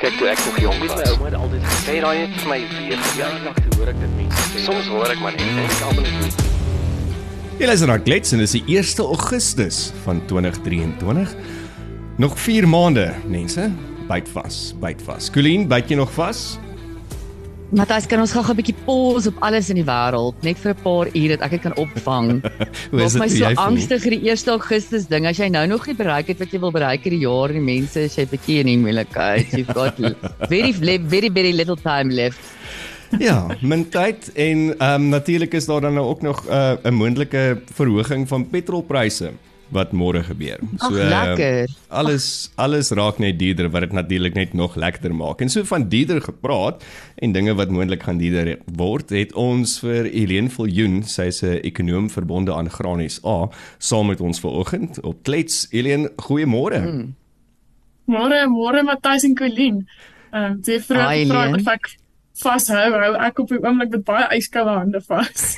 Kyk toe ek nog jong was, my ouma het altyd gesê daai het vir my weer te hoor ek dit mense sê. Soms hoor ek maar net en ek almal net Jy luister na Klets en dis die 1 Augustus van 2023. Nog 4 maande, mense. Byt vas, byt vas. Colleen, byt jy nog vas? Matthys, kan ons gou 'n bietjie pause op alles in die wêreld net vir 'n paar ure dat ek dit kan opvang. Hoe is dit my vir so angstig vir die 1 Augustus ding. As jy nou nog nie bereik het wat jy wil bereik hierdie jaar, die mense is jy bietjie in die moeilikheid. You've got very very very little time left. Ja, min tyd en ehm um, natuurlik is daar dan nou ook nog 'n uh, 'n moontlike verhoging van petrolpryse wat môre gebeur. Ag, lekker. alles alles raak net duurder wat dit natuurlik net nog lekkerder maak. En so van duurder gepraat en dinge wat moontlik gaan duurder word, het ons vir Helene Viljoen, sy's 'n ekonom verbonde aan Graan SA, saam met ons vanoggend op Klets. Helene, goeiemôre. Hmm. Môre, môre Matthys en Colleen. Ehm um, jy vra Leen. of ek vashou, hou ek op die oomblik met baie yskoue hande vas.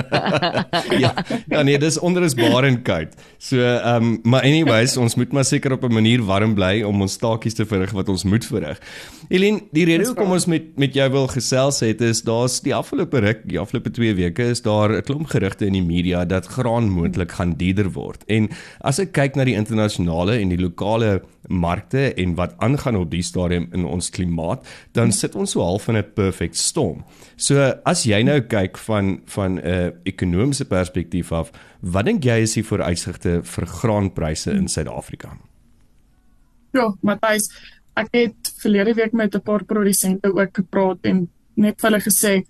ja, ja nee, dis onrusbaar en koud. So, ehm um, maar anyways, ons moet maar seker op 'n manier warm bly om ons taakies te verrig wat ons moet verrig. Elin, die rede hoekom ons met met jou wil gesels het is daar's die afgelope ruk, die afgelope 2 weke is daar 'n klomp gerugte in die media dat graan moontlik gaan duurder word. En as ek kyk na die internasionale en die lokale markte en wat aangaan op die stadium in ons klimaat, dan sit ons so half in 'n perfect storm. So as jy nou kyk van van 'n uh, ekonomiese perspektief af, wat dink jy is die vooruitsigte vir graanpryse in Suid-Afrika? ja, Matthys, ek het verlede week met 'n paar produsente ook gepraat en net vir hulle gesê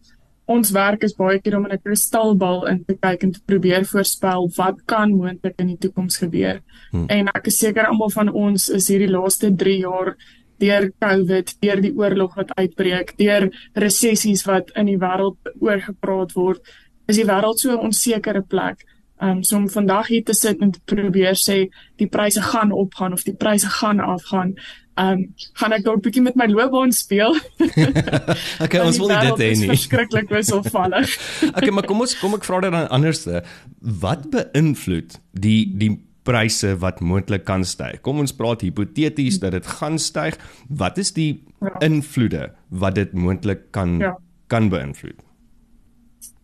ons werk is baie keer om in 'n kristalbal in te kyk en te probeer voorspel wat kan moontlik in die toekoms gebeur. Hmm. En ek is seker almal van ons is hierdie laaste 3 jaar deur COVID, deur die oorlog wat uitbreek, deur resessies wat in die wêreld oor gepraat word, is die wêreld so 'n onsekere plek. Um so om vandag hier te sit en te probeer sê die pryse gaan opgaan of die pryse gaan afgaan. Um gaan ek dalk bietjie met my loopbaan speel. Okay, ons wil dit hê nie. verskriklik wisselvallig. Okay, maar kom ons kom ek vra dit dan anderste. Wat beïnvloed die die pryse wat moontlik kan styg? Kom ons praat hipoteties dat dit gaan styg. Wat is die Ja. invloede wat dit moontlik kan Ja. kan beïnvloed?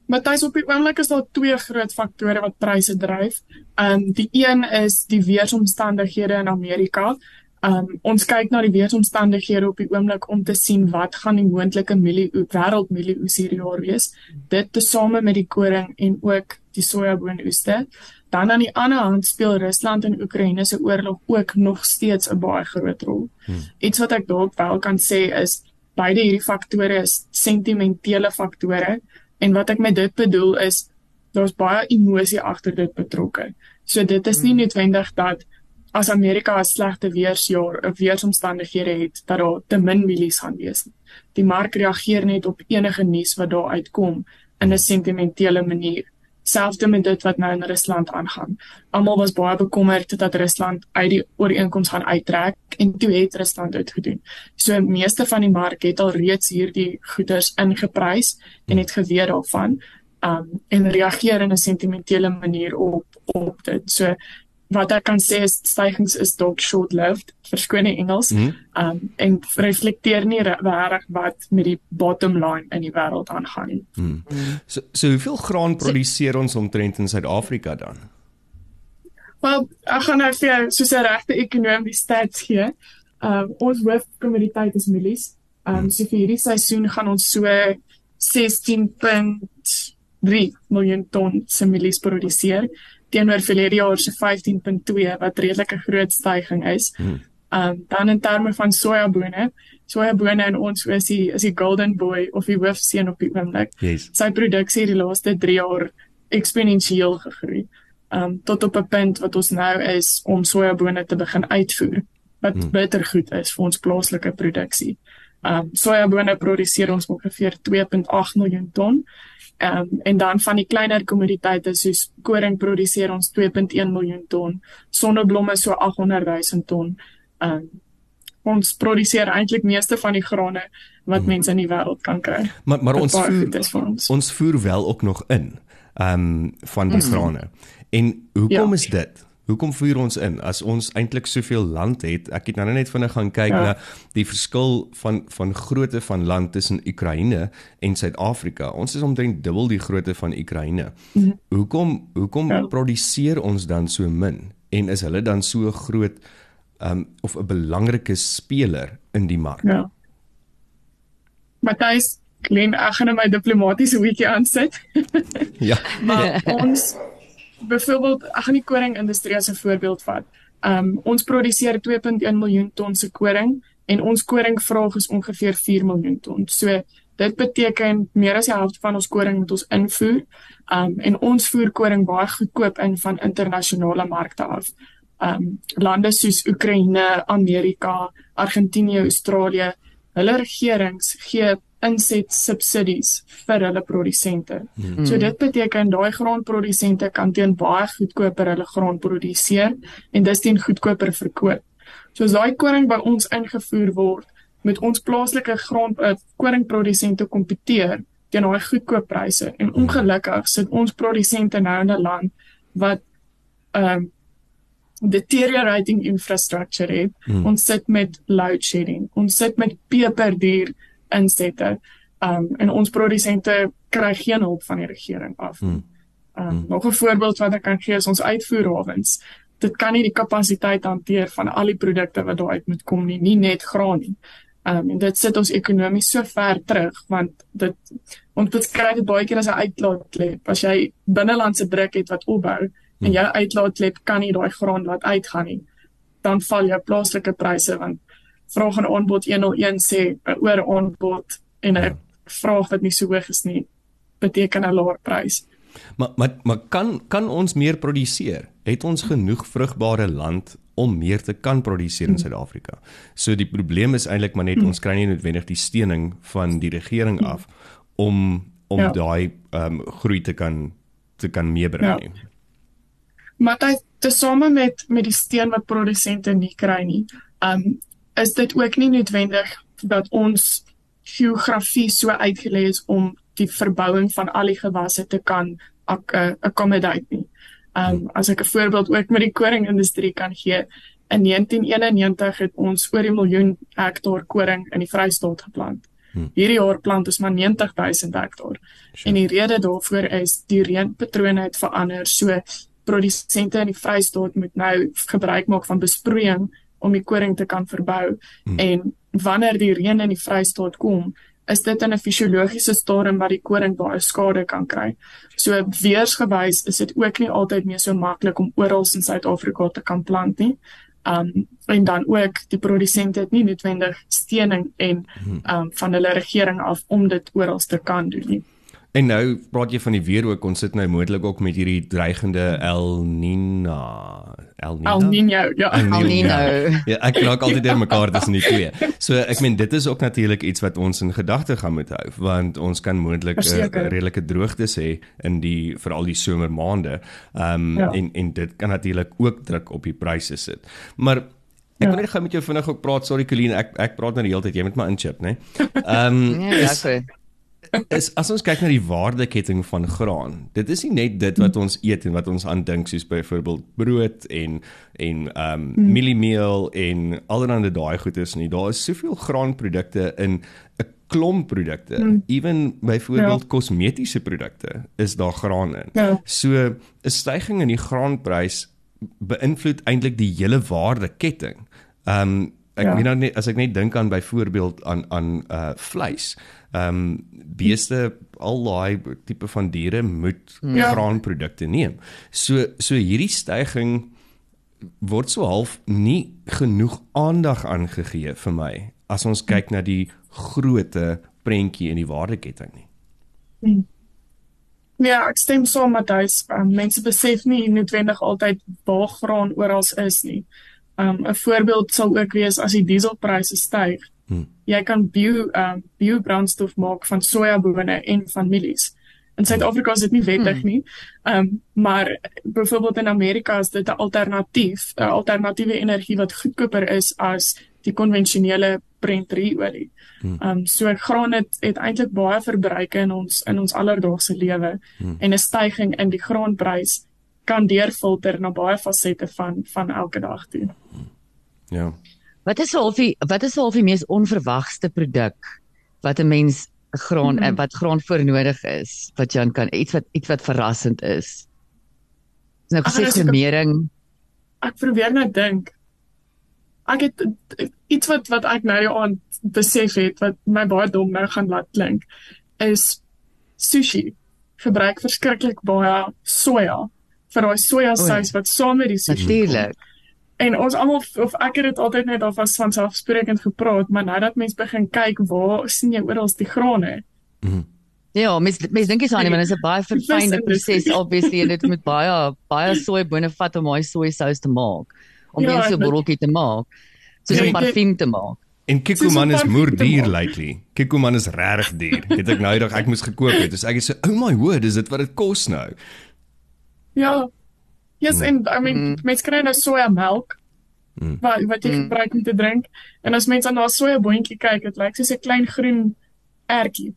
Matthys op die oomblik is daar twee groot faktore wat pryse dryf. Um die een is die weeromstandighede in Amerika. Um ons kyk na die weeromstandighede op die oomblik om te sien wat gaan die moontlike mielie wêreldmielieoes hierdie jaar wees. Dit tesame met die koring en ook die sojaboonoeste. Dan aan die ander hand speel Rusland en Oekraïne se oorlog ook nog steeds 'n baie groot rol. Hmm. Iets wat ek dalk wel kan sê is beide hierdie faktore is sentimentele faktore en wat ek met dit bedoel is daar's baie emosie agter dit betrokke. So dit is nie noodwendig dat as Amerika 'n slegte weersjaar of weeromstandighede het dat daar te min mielies gaan wees nie. Die mark reageer net op enige nuus wat daar uitkom in 'n sentimentele manier. Selfs met dit wat nou in Rusland aangaan. Almal was baie bekommerd dat Rusland uit die ooreenkoms gaan uittrek en toe het Rusland dit gedoen. So meeste van die mark het al reeds hierdie goederes ingeprys en het geweet daarvan um en reageer in 'n sentimentele manier op op dit. So wat ek kan sê is stygings is dalk short-lived, verskoon die Engels. Mhm. Um en reflekteer nie re- regtig wat met die bottom line in die wêreld aangaan nie. So so hoeveel graan produseer ons omtrent in Suid-Afrika dan? Wel, ek gaan nou vir jou soos 'n regte ekonom die stats gee. Um ons hoofkommoditeit is mielies. Um so vir hierdie seisoen gaan ons so 16.3 miljoen ton se mielies produseer teenoor verlede jaar se 15.2 wat redelik 'n groot stygings is. Hmm. Um dan in terme van sojabone, sojabone in ons is die is die golden boy of die hoofseun op die oomblik Yes. sy produksie die laaste 3 jaar eksponensieel gegroei. Um tot op 'n punt wat ons nou is om sojabone te begin uitvoer wat hmm. bitter goed is vir ons plaaslike produksie. Um sojabone produseer ons ongeveer 2.8 miljoen ton. Um en dan van die kleiner kommoditeite soos koring produseer ons 2.1 miljoen ton, sonneblomme so 800 000 ton. Um ons produseer eintlik meeste van die grane wat Hmm. mense in die wêreld kan kry. Maar maar ons voer, ons. ons voer wel ook nog in ehm um, van die grane. En hoekom Ja. is dit? Hoekom voer ons in as ons eintlik soveel land het? Ek het nou net vinnig gaan kyk ja. na die verskil van van grootte van land tussen Oekraïne en Suid-Afrika. Ons is omtrent dubbel die grootte van Oekraïne. Mm. Hoekom hoekom ja. produseer ons dan so min en is hulle dan so groot um of 'n belangrike speler in die mark? Ja. Matthys, Glen, ek gaan my diplomatisiese weekie aansit. ja. maar ons byvoorbeeld ek gaan die koring industrie as 'n voorbeeld vat. Um ons produseer 2.1 miljoen ton se koring en ons koringvraag is ongeveer 4 miljoen ton. So dit beteken meer as die helfte van ons koring moet ons invoer. Um en ons voer koring baie goedkoop in van internasionale markte af. Um lande soos Oekraïne, Amerika, Argentinië, Australië, hulle regerings gee inset subsidies vir hulle produsente. Hmm. So dit beteken daai graanprodusente kan teen baie goedkoper hulle graan produseer en dis teen goedkoper verkoop. So as daai koring by ons ingevoer word, moet ons plaaslike graan uh, koringprodusente kompeteer teen daai goedkoop pryse. En hmm. ongelukkig sit ons produsente nou in 'n land wat ehm um, deteriorating infrastructure het. Hmm. Ons sit met load shedding. Ons sit met peperduur insette. Um en ons produsente kry geen hulp van die regering af. Hmm. Um hmm. nog 'n voorbeeld wat ek kan gee is ons uitvoerhawens. Dit kan nie die kapasiteit hanteer van al die produkte wat daar uit moet kom nie, nie net graan nie. Um en dit sit ons ekonomies so ver terug want dit ons beskryf dit baie keer as 'n uitlaatklep. As jy binnelandse druk het wat opbou hmm. en jou uitlaatklep kan nie daai graan laat uitgaan nie, dan val jou plaaslike pryse want vraag en aanbod 101 sê 'n oor aanbod en 'n ja. vraag wat nie so hoog is nie beteken 'n laer prys. Maar maar maar kan kan ons meer produseer? Het ons genoeg vrugbare land om meer te kan produseer in hmm. Suid-Afrika? So die probleem is eintlik maar net hmm. ons kry nie noodwendig die steuning van die regering hmm. af om om ja. daai ehm um, groei te kan te kan meebring ja. nie. Maar dit tesame met met die steun wat produsente nie kry nie. Um is dit ook nie noodwendig dat ons geografie so uitgelê is om die verbouing van al die gewasse te kan eh, accommodate nie. Um as ek 'n voorbeeld ook met die koringindustrie kan gee, in 1991 het ons oor 'n miljoen hektaar koring in die Vrystaat geplant. Hmm. Hierdie jaar plant ons maar 90000 hektaar. Sure. En die rede daarvoor is die reënpatrone het verander. So produsente in die Vrystaat moet nou gebruik maak van besproeiing om die koring te kan verbou hmm. en wanneer die reën in die Vrystaat kom is dit in 'n fisiologiese stadium wat die koring baie skade kan kry. So weersgewys is dit ook nie altyd meer so maklik om oral in Suid-Afrika te kan plant nie. Um en dan ook die produsente het nie noodwendig steuning en hmm. um van hulle regering af om dit oral te kan doen nie. En nou praat jy van die weer ook ons sit nou moontlik ook met hierdie dreigende El Niño. El Niño. El Niño, ja. El Niño. Ja, ek raak altyd deur mekaar tussen die twee. So ek meen dit is ook natuurlik iets wat ons in gedagte gaan moet hou want ons kan moontlik 'n uh, redelike droogtes hê in die veral die somermaande. Ehm um, ja. en en dit kan natuurlik ook druk op die pryse sit. Maar Ek ja. wil net gou met jou vinnig ook praat, sorry Colleen, ek ek praat nou die hele tyd, jy moet my inchip, né? Ehm um, ja, okay is as ons kyk na die waardeketting van graan, dit is nie net dit wat ons eet en wat ons aandink soos byvoorbeeld brood en en ehm um, mm. mieliemeel en allerlei daai goedes nie. Daar is soveel graanprodukte in 'n klomp produkte. Mm. Ewen byvoorbeeld ja. kosmetiese produkte is daar graan in. Ja. So 'n stygings in die graanprys beïnvloed eintlik die hele waardeketting. Ehm um, ek ja. weet nou net as ek net dink aan byvoorbeeld aan aan uh vleis ehm um, beeste al daai tipe van diere moet ja. graanprodukte neem. So so hierdie stygings word so half nie genoeg aandag aangegee vir my as ons kyk na die grootte prentjie in die waardeketting nie. Hmm. Ja, ek stem saam met jou. Um, mense besef nie noodwendig altyd waar graan oral is nie. Um, 'n voorbeeld sal ook wees as die dieselpryse styg. Hmm. Jy kan bio um bio brandstof maak van sojabone en van mielies. In Suid-Afrika is dit nie wettig hmm. nie. Um maar byvoorbeeld in Amerika is dit 'n alternatief, 'n alternatiewe energie wat goedkoper is as die konvensionele Brent-olie. Hmm. Um so graan het, het eintlik baie verbruike in ons in ons alledaagse lewe hmm. en 'n stygings in die graanprys kan deurfilter na baie fasette van van elke dag toe. Ja. Wat is half die wat is half die mees onverwagste produk wat 'n mens graan mm. wat graan voor nodig is wat Jan kan iets wat iets wat verrassend is. Is nou gesê dis 'n- gemering. Ek probeer net dink. Ek het iets wat wat ek nou aan besef het wat my baie dom nou gaan laat klink is sushi gebruik verskriklik baie soja vir daai sojasous wat saam met die sushi. Natuurlik. En ons almal of ek het dit altyd net al as vanselfsprekend gepraat, maar nou dat mense begin kyk waar sien jy oral die grane? Ja, mens mens dink jy so aan, maar dit is 'n baie verfynde proses obviously en dit moet baie baie sojaboone vat om daai sojasous te maak. Om Ja, een so dit- botteltjie te maak. Soos Ja, 'n parfuum te maak. En Soos is moer parfum duur lately. Kikuman is regtig duur. Het ek nou eendag ek moes gekoop het. Dus ek sê, "Oh my word, is dit wat dit kos nou?" Ja. Yes, en I mean Mm. mense kry nou sojamelk Mm. wat wat jy Mm. gebruik om te drink. En as mense na 'n sojaboontjie kyk, dit lyk soos 'n klein groen ertjie.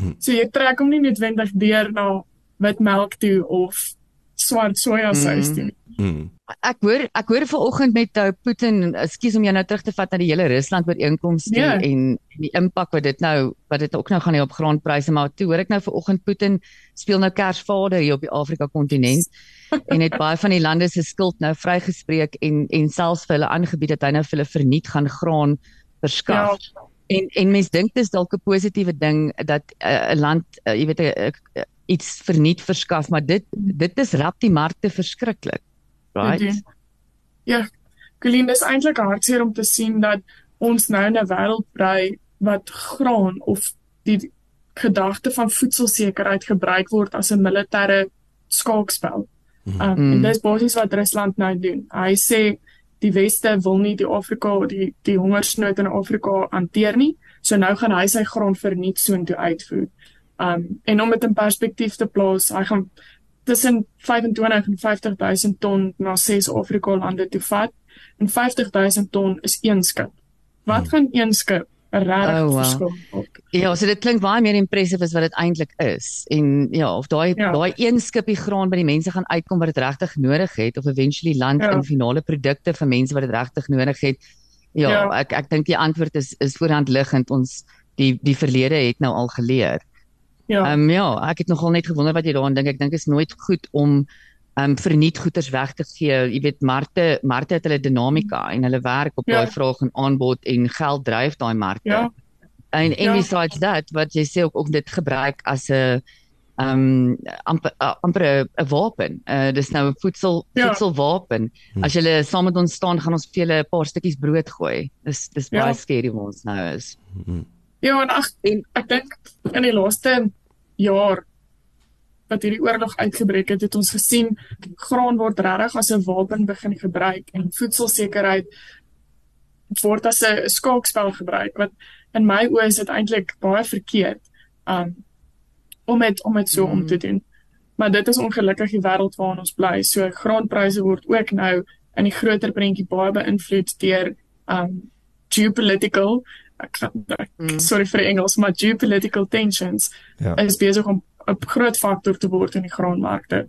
Mm. So jy trek hom nie noodwendig deur na wit melk toe of swart sojasous Mm. toe. Mm. Ek hoor ek hoor vanoggend met uh, Putin, ekskuus om jou nou terug te vat na die hele Rusland ooreenkoms toe Ja. en die impak wat dit nou wat dit ook nou gaan hê op graanpryse, maar toe hoor ek nou vanoggend Putin speel nou Kersvader hier op die Afrika kontinent en het baie van die lande se skuld nou vrygespreek en en selfs vir hulle aangebied dat hy nou vir hulle verniet gaan graan verskaf. Ja. En en mens dink dis dalk 'n positiewe ding dat 'n uh, land uh, jy weet 'n uh, iets verniet verskaf, maar dit dit is rap die markte verskriklik. Right? Doen. Ja, Colleen, dis eintlik hartseer om te sien dat ons nou 'n wêreld bly wat graan of die gedagte van voedselsekerheid gebruik word as 'n militêre skaakspel. Um, Mm. En dis basies wat Rusland nou doen. Hy sê die weste wil nie die Afrika die die hongersnood in Afrika hanteer nie. So nou gaan hy sy graan verniet soontoe uitvoer. Um en om dit in perspektief te plaas, hy gaan tussen 25 en 50000 ton na ses Afrika lande toe vat. En 50000 ton is een skip. Wat gaan een skip regtig Oh, wow. verskil maak? Ja, so dit klink baie meer impressive as wat dit eintlik is. En ja, of daai Ja. daai een skipie graan by die mense gaan uitkom wat dit regtig nodig het of eventually land Ja. in finale produkte vir mense wat dit regtig nodig het. Ja, Ja. ek ek dink die antwoord is is voorhand liggend. Ons die die verlede het nou al geleer. Ja. Ehm um, ja, ek het nogal net gewonder wat jy daaraan dink. Ek dink is nooit goed om um, verniet goederes weg te gee. Jy weet markte markte het hulle dinamika en hulle werk op Ja. daai vraag en aanbod en geld dryf daai markte. Ja. En en Ja. besides that wat jy sê ook ook dit gebruik as 'n ehm um, amper uh, amper 'n- wapen. Uh dis nou 'n voedsel Ja. voedselwapen. Hm. As jy saam met ons staan, gaan ons vir julle 'n paar stukkies brood gooi. Dis dis Ja. baie skerry waar ons nou is. Ja, en ag, En- ek dink in die laaste jaar wat hierdie oorlog uitgebreek het, het ons gesien graan word regtig as 'n wapen begin gebruik en voedselsekerheid word as 'n skaakspel gebruik wat in my oë is dit eintlik baie verkeerd um om dit om dit so mm. om te doen. Maar dit is ongelukkig die wêreld waarin ons bly. So graanpryse word ook nou in die groter prentjie baie beïnvloed deur um geopolitical ek, ek Mm. sorry vir Engels, maar geopolitical tensions Ja. is besig om 'n groot faktor te word in die graanmarkte.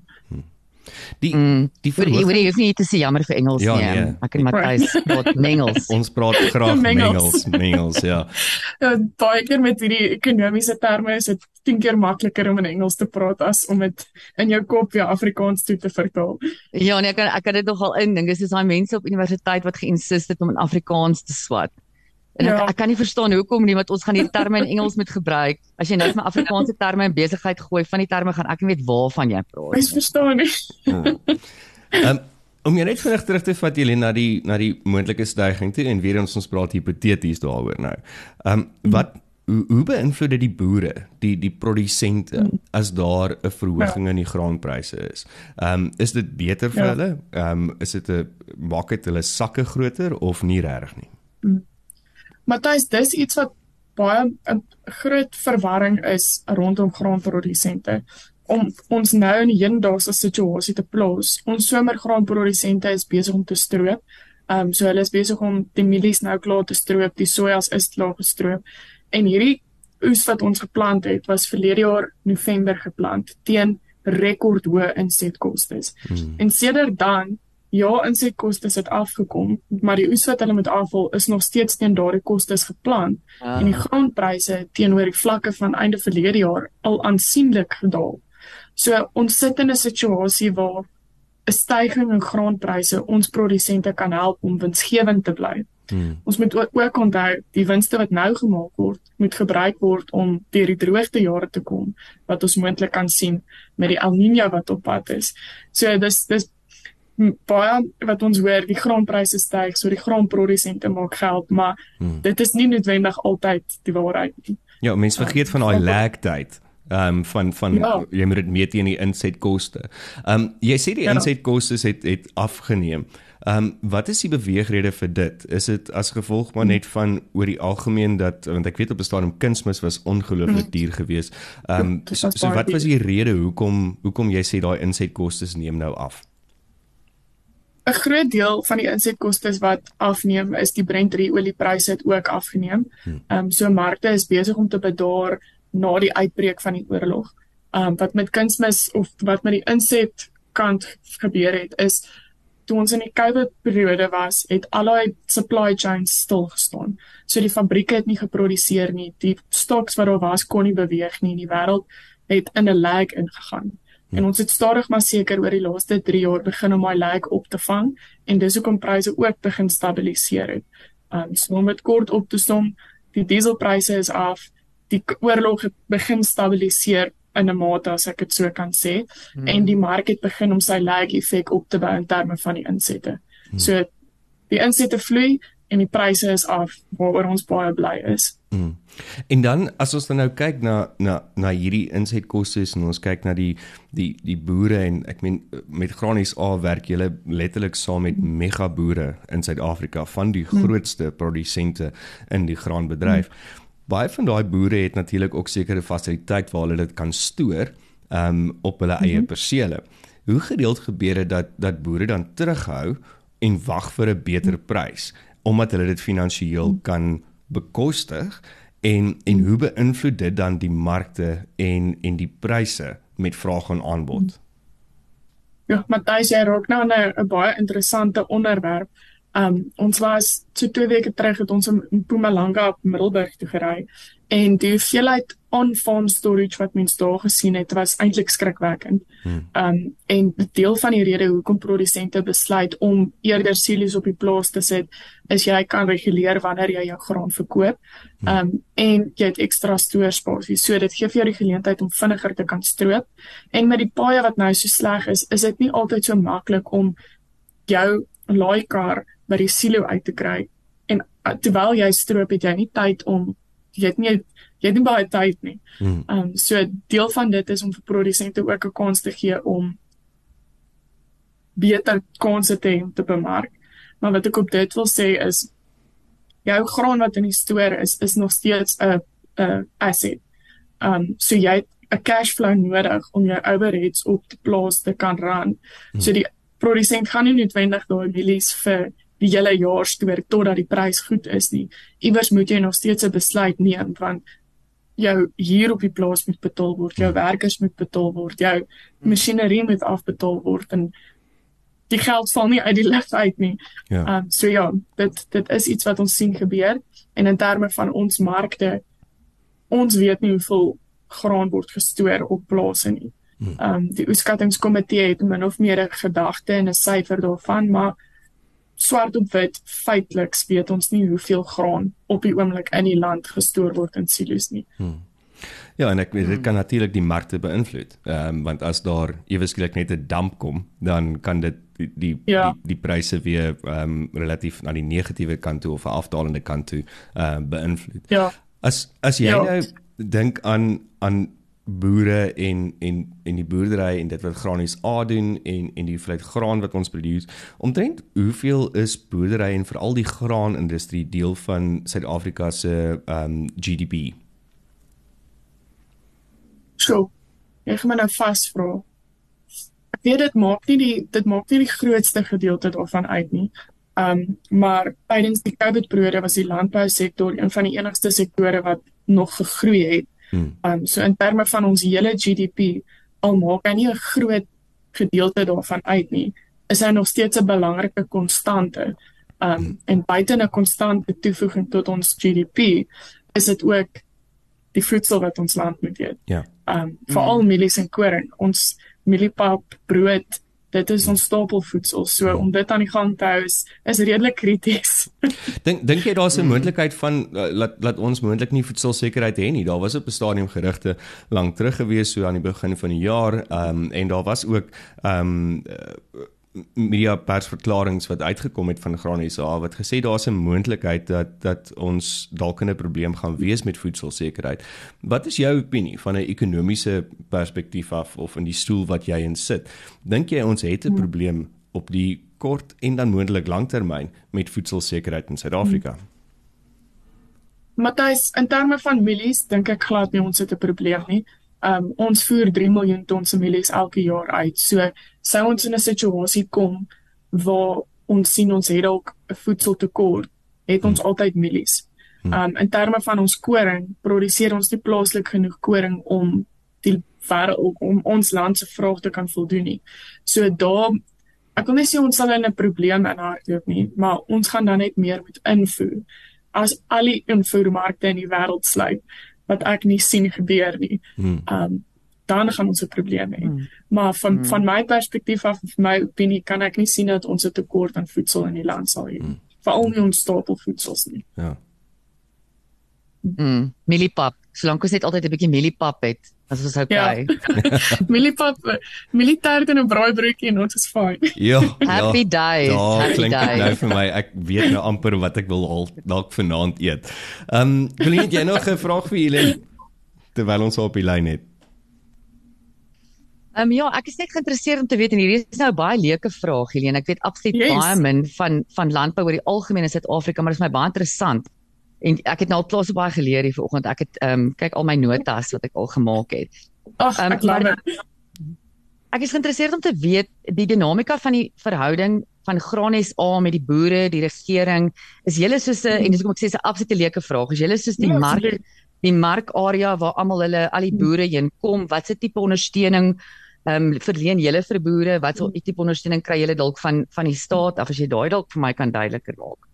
Die Mm. die Vir verhooging- jy hoef nie te sê jammer vir Engels Ja, nie. nee. Ek en Matthys praat Engels. ons praat graag mengels, mengels, ja. Ja, baie keer met hierdie ekonomiese terme is dit 10 keer makliker om in Engels te praat as om dit in jou kop weer Afrikaans toe te vertaal. Ja, nee, ek kan ek kan dit nogal indink. Dis is daai mense op universiteit wat geïnsist het om in Afrikaans te swat. En ek, Ja. ek kan nie verstaan hoekom nie, want ons gaan hierdie terme in Engels moet gebruik. As jy nou vir Afrikaanse terme in besigheid gooi, van die terme gaan ek nie weet waarvan jy praat. Mens verstaan nie. Um, om jy net vinnig terug te vat Jelena na die na die moontlike stygings toe en weer ons ons praat hipoteties daaroor nou. Um wat hoe, hoe beïnvloed dit die boere, die die produsente as daar 'n verhoging in die graanpryse is? Um is dit beter vir Ja. hulle? Um is dit 'n maak dit hulle sakke groter of nie regtig nie? Matthys, dis iets wat baie 'n groot verwarring is rondom graanprodusente. Om ons nou in die hedendaagse situasie te plaas. Ons somergraanprodusente is besig om te stroop. Ehm um, so hulle is besig om die mielies nou klaar te stroop, die sojas is klaar gestroop. En hierdie oes wat ons geplant het, was verlede jaar November geplant teen rekordhoë insetkoste. Hmm. En sedert dan ja, insetkoste het afgekom, maar die oes wat hulle met afval is nog steeds teen daardie kostes geplan ah. en die grondpryse teenoor die vlakke van einde verlede jaar al aansienlik gedaal. So ons sit in 'n situasie waar 'n stygings in grondpryse ons produsente kan help om winsgewend te bly. Hmm. Ons moet ook onthou die winste wat nou gemaak word, moet gebruik word om deur die droogte jare te kom wat ons moontlik kan sien met die El Niño wat op pad is. So dis dis baie wat ons hoor die grondpryse styg, so die grondprodusente maak geld, maar hmm. dit is nie noodwendig altyd die waarheid nie. Ja, mense vergeet van daai lag tyd. Ehm um, van van ja. jy moet dit meet teen die insetkoste. Ehm um, jy sê die ja. insetkoste het het afgeneem. Ehm um, wat is die beweegrede vir dit? Is dit as gevolg maar net van oor die algemeen dat want ek weet op 'n stadium kunsmis was ongelooflik duur geweest. Ehm um, so, so wat was die rede hoekom hoekom jy sê daai insetkoste neem nou af? 'n groot deel van die insetkoste wat afneem is die Brent oliepryse het ook afgeneem. Hmm. Ehm um, so markte is besig om te bedaar na die uitbreek van die oorlog. Ehm um, wat met kunsmis of wat met die inset kant gebeur het is toe ons in die COVID periode was, het allei supply chains stil gestaan. So die fabrieke het nie geproduseer nie. Die stocks wat daar was kon nie beweeg nie. Die wêreld het in 'n lag ingegaan. En ons het stadig maar seker oor die laaste 3 jaar begin om my lag op te vang en dis hoekom pryse ook begin stabiliseer het. Um so om dit kort op te som, die dieselpryse is af, die oorlog het begin stabiliseer in 'n mate as ek dit so kan sê hmm. en die mark het begin om sy lag effek op te bou in terme van die insette. Hmm. So die insette vloei en die pryse is af waaroor ons baie bly is. Hmm. En dan as ons dan nou kyk na na na hierdie insetkoste en ons kyk na die die die boere en ek meen met Granies A werk julle letterlik saam met mega boere in Suid-Afrika van die hmm. grootste produsente in die graanbedryf. Hmm. Baie van daai boere het natuurlik ook sekere fasiliteite waar hulle dit kan stoor um op hulle eie hmm. persele. Hoe gereeld gebeur dit dat dat boere dan terughou en wag vir 'n beter prys omdat hulle dit finansiëel kan bekostig en en hoe beïnvloed dit dan die markte en en die pryse met vraag en aanbod? Ja, Matthys, jy raak nou 'n baie interessante onderwerp. Um ons was so twee weke terug het ons in Mpumalanga op Middelburg toe gery en die hoeveelheid on-farm storage wat mens daar gesien het was eintlik skrikwekkend. Hmm. Um en deel van die rede hoekom produsente besluit om eerder silo's op die plaas te sit is jy kan reguleer wanneer jy jou graan verkoop. Hmm. Um en jy het ekstra stoorspasie. So dit gee vir jou die geleentheid om vinniger te kan stroop. En met die paaie wat nou so sleg is, is dit nie altyd so maklik om jou laaikar by die silo uit te kry. En uh, terwyl jy stroop, het jy nie tyd om jy het nie jy het nie baie tyd nie. Ehm um, so deel van dit is om vir produsente ook 'n kans te gee om beter kansse te hê om te bemark. Maar wat ek op dit wil sê is jou graan wat in die stoor is is nog steeds 'n 'n asset. Ehm um, so jy het 'n cash flow nodig om jou overheads op die plaas te kan run. Hmm. So die produsent gaan nie noodwendig daai mielies vir die hele jaar stoor totdat die prys goed is nie. Iewers moet jy nog steeds 'n besluit neem want jou hier op die plaas moet betaal word, jou hmm. werkers moet betaal word, jou hmm. masjinerie moet afbetaal word en die geld val nie uit die lug uit nie. Ja. Um, so ja, dit dit is iets wat ons sien gebeur en in terme van ons markte ons weet nie hoeveel graan word gestoor op plase nie. Hmm. Ehm um, die oeskattingskomitee het min of meer 'n gedagte en 'n syfer daarvan, maar swart op wit feitelik weet ons nie hoeveel graan op die oomblik in die land gestoor word in silo's nie. Hmm. Ja, en ek weet dit kan natuurlik die markte beïnvloed. Ehm um, want as daar ewesklik net 'n damp kom, dan kan dit die die ja. die, die pryse weer ehm um, relatief na die negatiewe kant toe of 'n afdalende kant toe ehm uh, beïnvloed. Ja. As as jy ja. nou dink aan aan boere en en en die boerdery en dit wat granies A doen en en die vlei graan wat ons produce. Omtrent hoeveel is boerdery en veral die graanindustrie deel van Suid-Afrika se ehm um, GDP? So, ek gaan nou vas vra. Ek weet dit maak nie die dit maak nie die grootste gedeelte daarvan uit nie. Ehm um, maar tydens die COVID periode was die landbousektor een van die enigste sektore wat nog gegroei het Hmm. Um so in terme van ons hele GDP al maak hy nie 'n groot gedeelte daarvan uit nie, is hy nog steeds 'n belangrike konstante. Um en buite 'n konstante toevoeging tot ons GDP is dit ook die voedsel wat ons land moet eet. Ja. Um veral mielies en koring, ons mieliepap, brood, dit is ons stapelvoedsel. So om dit aan die gang te hou is, is redelik krities. Dink dink jy daar's 'n moontlikheid van uh, laat laat ons moontlik nie voedselsekerheid hê nie. Daar was op 'n stadium gerugte lank terug gewees so aan die begin van die jaar, ehm um, en daar was ook ehm um, media persverklaringe wat uitgekom het van Graan SA wat gesê daar's 'n moontlikheid dat dat ons dalk 'n probleem gaan wees met voedselsekerheid. Wat is jou opinie van 'n ekonomiese perspektief af of in die stoel wat jy in sit? Dink jy ons het 'n hmm. probleem op die kort en dan moontlik langtermyn met voedselsekerheid in Suid-Afrika? Hmm. Matthys, in terme van mielies dink ek glad nie ons het 'n probleem nie. Um ons voer 3 miljoen ton se mielies elke jaar uit. So sou ons in 'n situasie kom waar ons sien ons het dalk 'n voedseltekort, het ons hmm. altyd mielies. Um in terme van ons koring, produseer ons nie plaaslik genoeg koring om die wêreld om ons land se vraag te kan voldoen nie. So daar ek wil net sê ons sal in 'n probleem inhardloop nie, maar ons gaan dan net meer moet invoer. As al die invoermarkte in die wêreld sluit, wat ek nie sien gebeur nie. Hmm. Um dan gaan ons 'n probleem hê. Hmm. Maar van hmm. van my perspektief af, van my opinie, kan ek nie sien dat ons 'n tekort aan voedsel in die land sal hê. Hmm. Veral nie ons stapelvoedsels nie. Ja. Mm, mieliepap. Solank ons net altyd 'n bietjie mieliepap het, as ons okay. Ja. mieliepap, mielietart en 'n braaibroodjie en ons is fyn. Ja. Happy ja. days. Ja, happy klink days. nou vir my. Ek weet nou amper wat ek wil al dalk vanaand eet. Ehm, um, wil jy nog 'n vraag vir Helen terwyl ons op die lyn het? Ehm um, ja, ek is net geïnteresseerd om te weet en hierdie is nou baie leuke vraag, Helene. Ek weet absoluut yes. baie min van van landbou oor die algemeen in Suid-Afrika, maar dit is my baie interessant. En ek het nou al klaar so baie geleer hier vanoggend. Ek het ehm um, kyk al my notas wat ek al gemaak het. Ag, um, ek dit. Ek is geïnteresseerd om te weet die dinamika van die verhouding van Graan SA met die boere, die regering. Is julle soos 'n en dis kom ek sê 'n absolute leuke vraag. Is julle soos die ja, mark die markarea waar almal hulle al die boere heen kom? Wat se tipe ondersteuning ehm um, verleen julle vir boere? Wat so 'n tipe ondersteuning kry julle dalk van van die staat af as jy daai dalk vir my kan duideliker maak?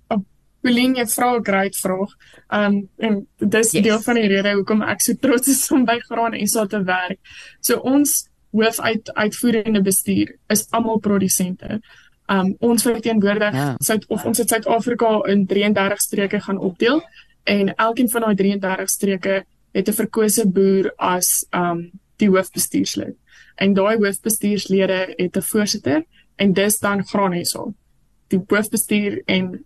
Colleen, jy vra 'n great vraag. Um en dis yes. deel van die rede hoekom ek so trots is om by Graan SA te werk. So ons hoof uit uitvoerende bestuur is almal produsente. Um ons verteenwoordig ja. Suid of ons het Suid-Afrika in 33 streke gaan opdeel en elkeen van daai 33 streke het 'n verkose boer as um die hoofbestuurslid. En daai hoofbestuurslede het 'n voorsitter en dis dan Graan SA. Die hoofbestuur en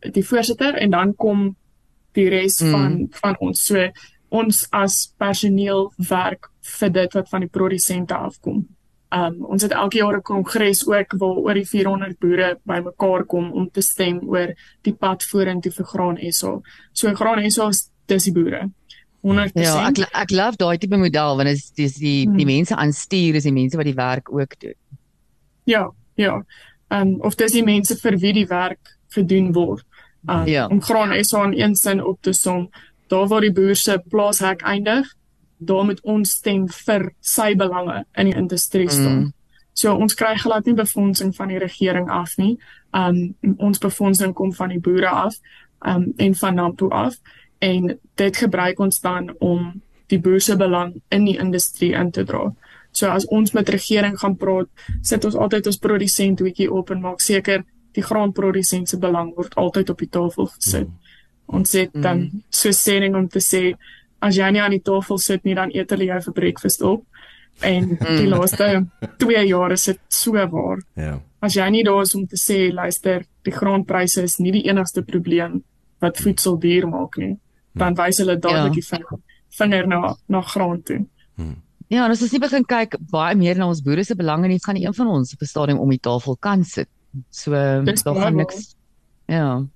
die voorsitter en dan kom die res mm. van van ons so ons as personeel werk vir dit wat van die produsente afkom. Um ons het elke jaar 'n kongres ook waar oor die 400 boere bymekaar kom om te stem oor die pad vorentoe vir Graan SA. So Graan SA is dis die boere. 100%. Ja, ek ek love daai tipe model want dit is dis die hmm. die mense aanstuur is die mense wat die werk ook doen. Ja, ja. Um of dis die mense vir wie die werk gedoen word. Um, ja. Om graan SA in een sin op te som, daar waar die boer se plaashek eindig, daar moet ons stem vir sy belange in die industrie staan. Mm. So ons kry glad nie befondsing van die regering af nie. Um ons befondsing kom van die boere af, um en van Nampo af en dit gebruik ons dan om die boer se belang in die industrie in te dra. So as ons met regering gaan praat, sit ons altyd ons produsent hoetjie op en maak seker die graanprodusent se belang word altyd op die tafel gesit. Mm. Ons sê dan mm. so sêning om te sê as jy nie aan die tafel sit nie dan eet hulle jou vir breakfast op. En mm. die laaste 2 jaar is dit so waar. Ja. Yeah. As jy nie daar is om te sê luister, die graanpryse is nie die enigste probleem wat voedsel duur maak nie, dan wys hulle dadelik die yeah. vinger na na graan toe. Mm. Ja, ons het nie begin kyk baie meer na ons boere se belange nie, gaan een van ons op 'n stadium om die tafel kan sit. So daar gaan niks. Ja.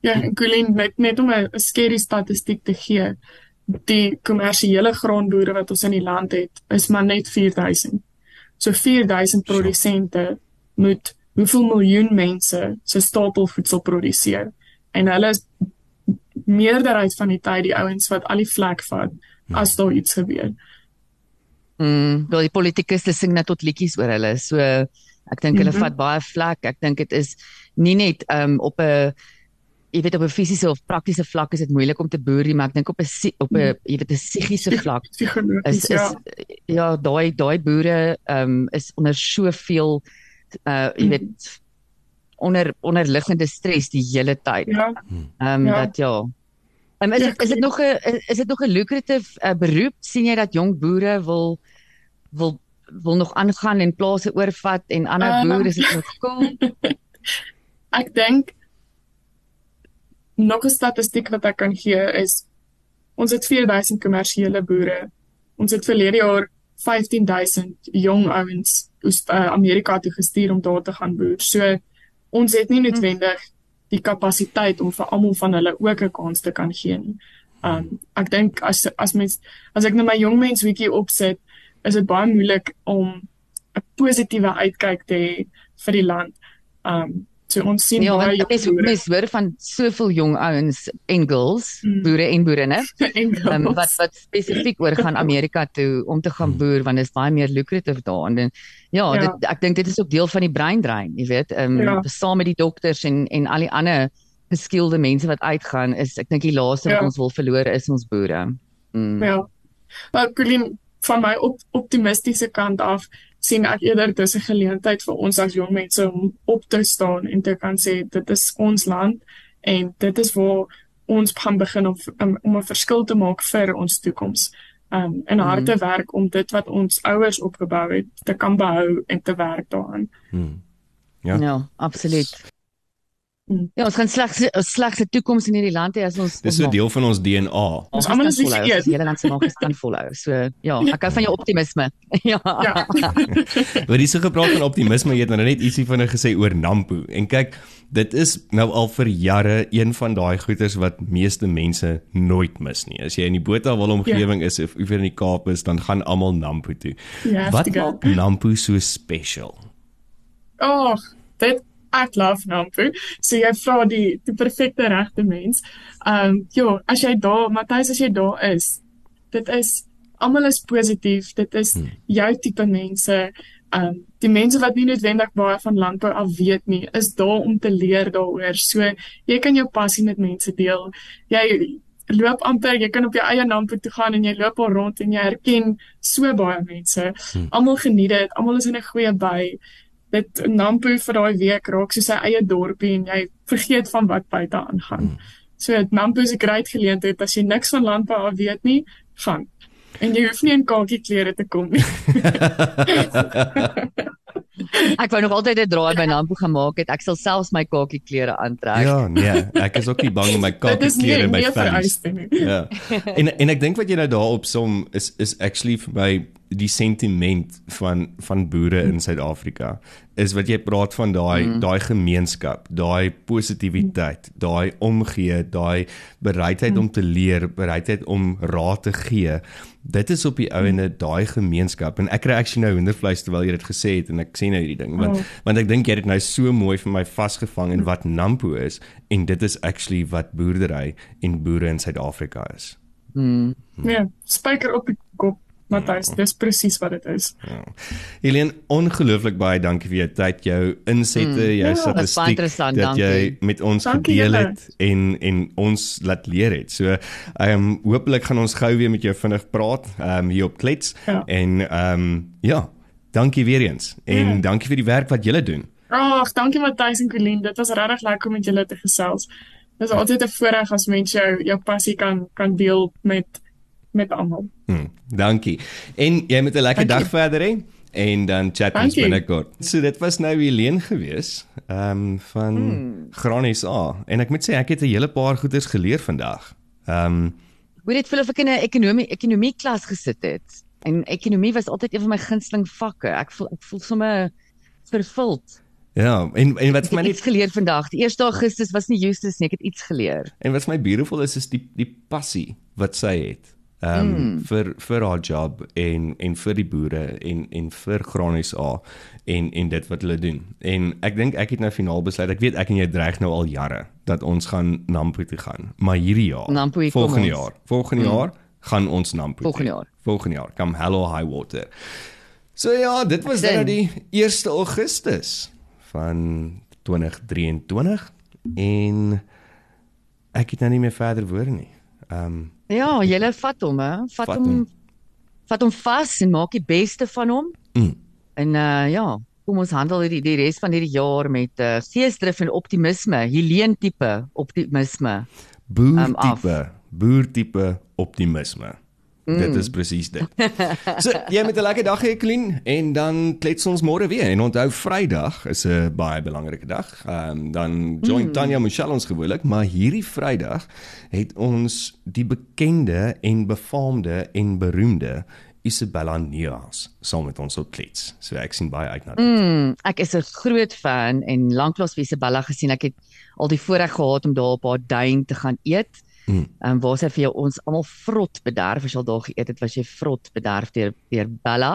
Ja, Colleen net net om 'n skerry statistiek te gee. Die kommersiële graanboere wat ons in die land het, is maar net 4000. So 4000 produsente moet hoeveel miljoen mense se stapelvoedsel produseer. En hulle is meerderheid van die tyd die ouens wat al die vlek vat as daar iets gebeur. Mm, wel die politikuste sing net tot liedjies oor hulle. So ek dink hulle Mhm. vat baie vlek. Ek dink dit is nie net um op 'n jy weet op 'n fisiese of praktiese vlak is dit moeilik om te boer nie, maar ek dink op 'n op 'n jy weet 'n psigiese vlak is is ja. ja, daai daai boere um is onder soveel uh jy weet onder onderliggende stres die hele tyd. Ja, Ehm Ja. dat ja. Ehm is Ja, dit is dit nog 'n is dit nog 'n lucrative uh, beroep? sien jy dat jong boere wil wil wil nog aangaan en plase oorvat en ander Ehm. boere is dit nog cool? ek dink nog 'n statistiek wat ek kan gee is ons het 4000 kommersiële boere. Ons het verlede jaar 15000 jong ouens uh, Amerika toe gestuur om daar te gaan boer. So ons het nie noodwendig die kapasiteit om vir almal van hulle ook 'n kans te kan gee nie. Um ek dink as as mens as ek nou my jong mens weetie opsit, is dit baie moeilik om 'n positiewe uitkyk te hê vir die land. Um so ons sien Ja, baie mens boere mens hoor van soveel jong ouens en girls, Mm. boere en boerinne, um, wat wat spesifiek oor gaan Amerika toe om te gaan boer want dit is baie meer lucrative daar en dan ja, Ja. dit ek dink dit is ook deel van die breindrein, jy weet, ehm Ja. um, saam met die dokters en en al die ander geskilde mense wat uitgaan is ek dink die laaste wat Ja. ons wil verloor is ons boere. Mm. Ja. Maar Colleen, van my op optimistiese kant af sien ek eerder dis 'n geleentheid vir ons as jong mense om op te staan en te kan sê dit is ons land en dit is waar ons gaan begin om om, om 'n verskil te maak vir ons toekoms. Um en harde werk om dit wat ons ouers opgebou het te kan behou en te werk daaraan. Hmm. Ja, ja absoluut. Mm. Ja, ons gaan slegs 'n slegse toekoms in hierdie land hê as ons Dis so deel van ons DNA. Ons almal is volhou, die hele land se maak kan volhou. So ja, ek hou van jou optimisme. ja. Ja. Wat dis so gepraat van optimisme, jy het nou net ietsie vinnig gesê oor Nampo. En kyk, dit is nou al vir jare een van daai goeters wat meeste mense nooit mis nie. As jy in die Botawil omgewing is of of in die Kaap is, dan gaan almal Nampo toe. Ja, Wat maak Nampo so special? Ag, dit ek love Nampo. So jy vra die die perfekte regte mens. Ehm um, ja, as jy daar, Matthys, as jy daar is, dit is almal is positief. Dit is Hmm. jou tipe mense. Ehm um, die mense wat nie noodwendig baie van landbou af weet nie, is daar om te leer daaroor. So jy kan jou passie met mense deel. Jy loop amper, jy kan op jou eie Nampo toe gaan en jy loop al rond en jy herken so baie mense. Hmm. Almal geniet dit. Almal is in 'n goeie by dit Nampo vir daai week raak soos sy eie dorpie en jy vergeet van wat buite aangaan. Hmm. So Nampo is 'n great geleentheid as jy niks van landbou af weet nie, gaan. En jy hoef nie in kakie klere te kom nie. Ek wou nog altyd 'n draai by Nampo gemaak het. Ek sal selfs my kakie klere aantrek. Ja, nee, ek is ook nie bang om my kakie klere in my nie. Ja. En en ek dink wat jy nou daarop som is is actually vir my die sentiment van van boere in Suid-Afrika is wat jy praat van daai mm. daai gemeenskap, daai positiwiteit, daai omgee, daai bereidheid mm. om te leer, bereidheid om raad te gee. Dit is op die ouene daai gemeenskap en ek kry actually nou hoendervleis terwyl jy dit gesê het en ek sê nou hierdie ding want Oh. want ek dink jy het dit nou so mooi vir my vasgevang in wat Nampo is en dit is actually wat boerdery en boere in Suid-Afrika is. Mm. Nee, spyker op die kop, Matthys, dis presies wat dit is. Ja. Helene, ongelooflik baie dankie vir jou tyd, jou insette, jou Ja, dis statistiek dat jy dankie. met ons Dankie gedeel julle. het en en ons laat leer het. So, ehm um, hopelik gaan ons gou weer met jou vinnig praat, ehm um, hier op Klets Ja. en ehm um, ja, dankie weer eens en Ja. dankie vir die werk wat julle doen. Ag, dankie Matthys en Colleen. Dit was regtig lekker om met julle te gesels. Dit is altyd 'n voorreg as mense jou jou passie kan kan deel met met almal. Hm, dankie. En jy moet 'n lekker Dankie. dag verder hê en dan chat ons binnekort. So dit was nou Helene gewees, ehm um, van hmm. Granies A en ek moet sê ek het 'n hele paar goeders geleer vandag. Ehm um, Hoe dit voel of ek in 'n ekonomie ekonomie klas gesit het. En ekonomie was altyd een van my gunsteling vakke. Ek voel ek voel sommer vervuld. ja, en en wat vir my net iets geleer vandag. Die 1 Augustus was nie Justus nie, ek het iets geleer. en wat vir my beautiful is is die die passie wat sy het. Ehm um, mm. vir vir haar job en en vir die boere en en vir Granies A en en dit wat hulle doen. En ek dink ek het nou finaal besluit. Ek weet ek en jy dreig nou al jare dat ons gaan Nampo toe gaan. Maar hierdie jaar, Nampo, hier kom volgende jaar, volgende mm. jaar gaan ons Nampo. Volgende toe. jaar. volgende jaar, come hell or high water. So ja, dit was dan nou die 1 Augustus van 2023 en ek het nou nie meer verder woorde nie. Ehm um, Ja, julle vat hom, hè. Vat, Vat hom hom. vat hom vas en maak die beste van hom. Mm. En uh ja, kom ons handel die die res van hierdie jaar met uh geesdrif en optimisme, Helene tipe optimisme. boertipe, boertipe optimisme. Mm. Dit is presies dit. so, jy met 'n lekker dag hê, Klein, en dan klets ons môre weer. En onthou Vrydag is 'n baie belangrike dag. Ehm um, dan join mm. Tanya Michelle ons gewoonlik, maar hierdie Vrydag het ons die bekende en befaamde en beroemde Isabella Neas saam met ons op klets. So ek sien baie uit na dit. Mm, ek is 'n groot fan en lanklaas wie Isabella gesien. Ek het al die voorreg gehad om daar op haar duin te gaan eet. Mm. En waar sy vir jou ons almal vrot bederf as jy al daar geëet het, was jy vrot bederf deur deur Bella.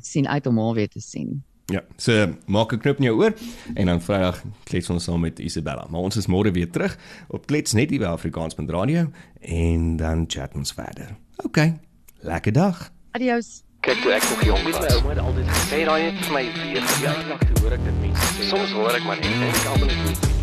Ek sien uit om haar weer te sien. Ja, so maak 'n knop in jou oor en dan Vrydag klets ons saam met Isabella. Maar ons is môre weer terug op Klets net hier by Afrikaans.radio en dan chat ons verder. OK. Lekker dag. Adios. Kyk toe ek nog jong was. My ouma het altyd gesê daai het vir my weer verjaardag toe hoor ek dit mense sê. Soms hoor ek maar net en ek almal nie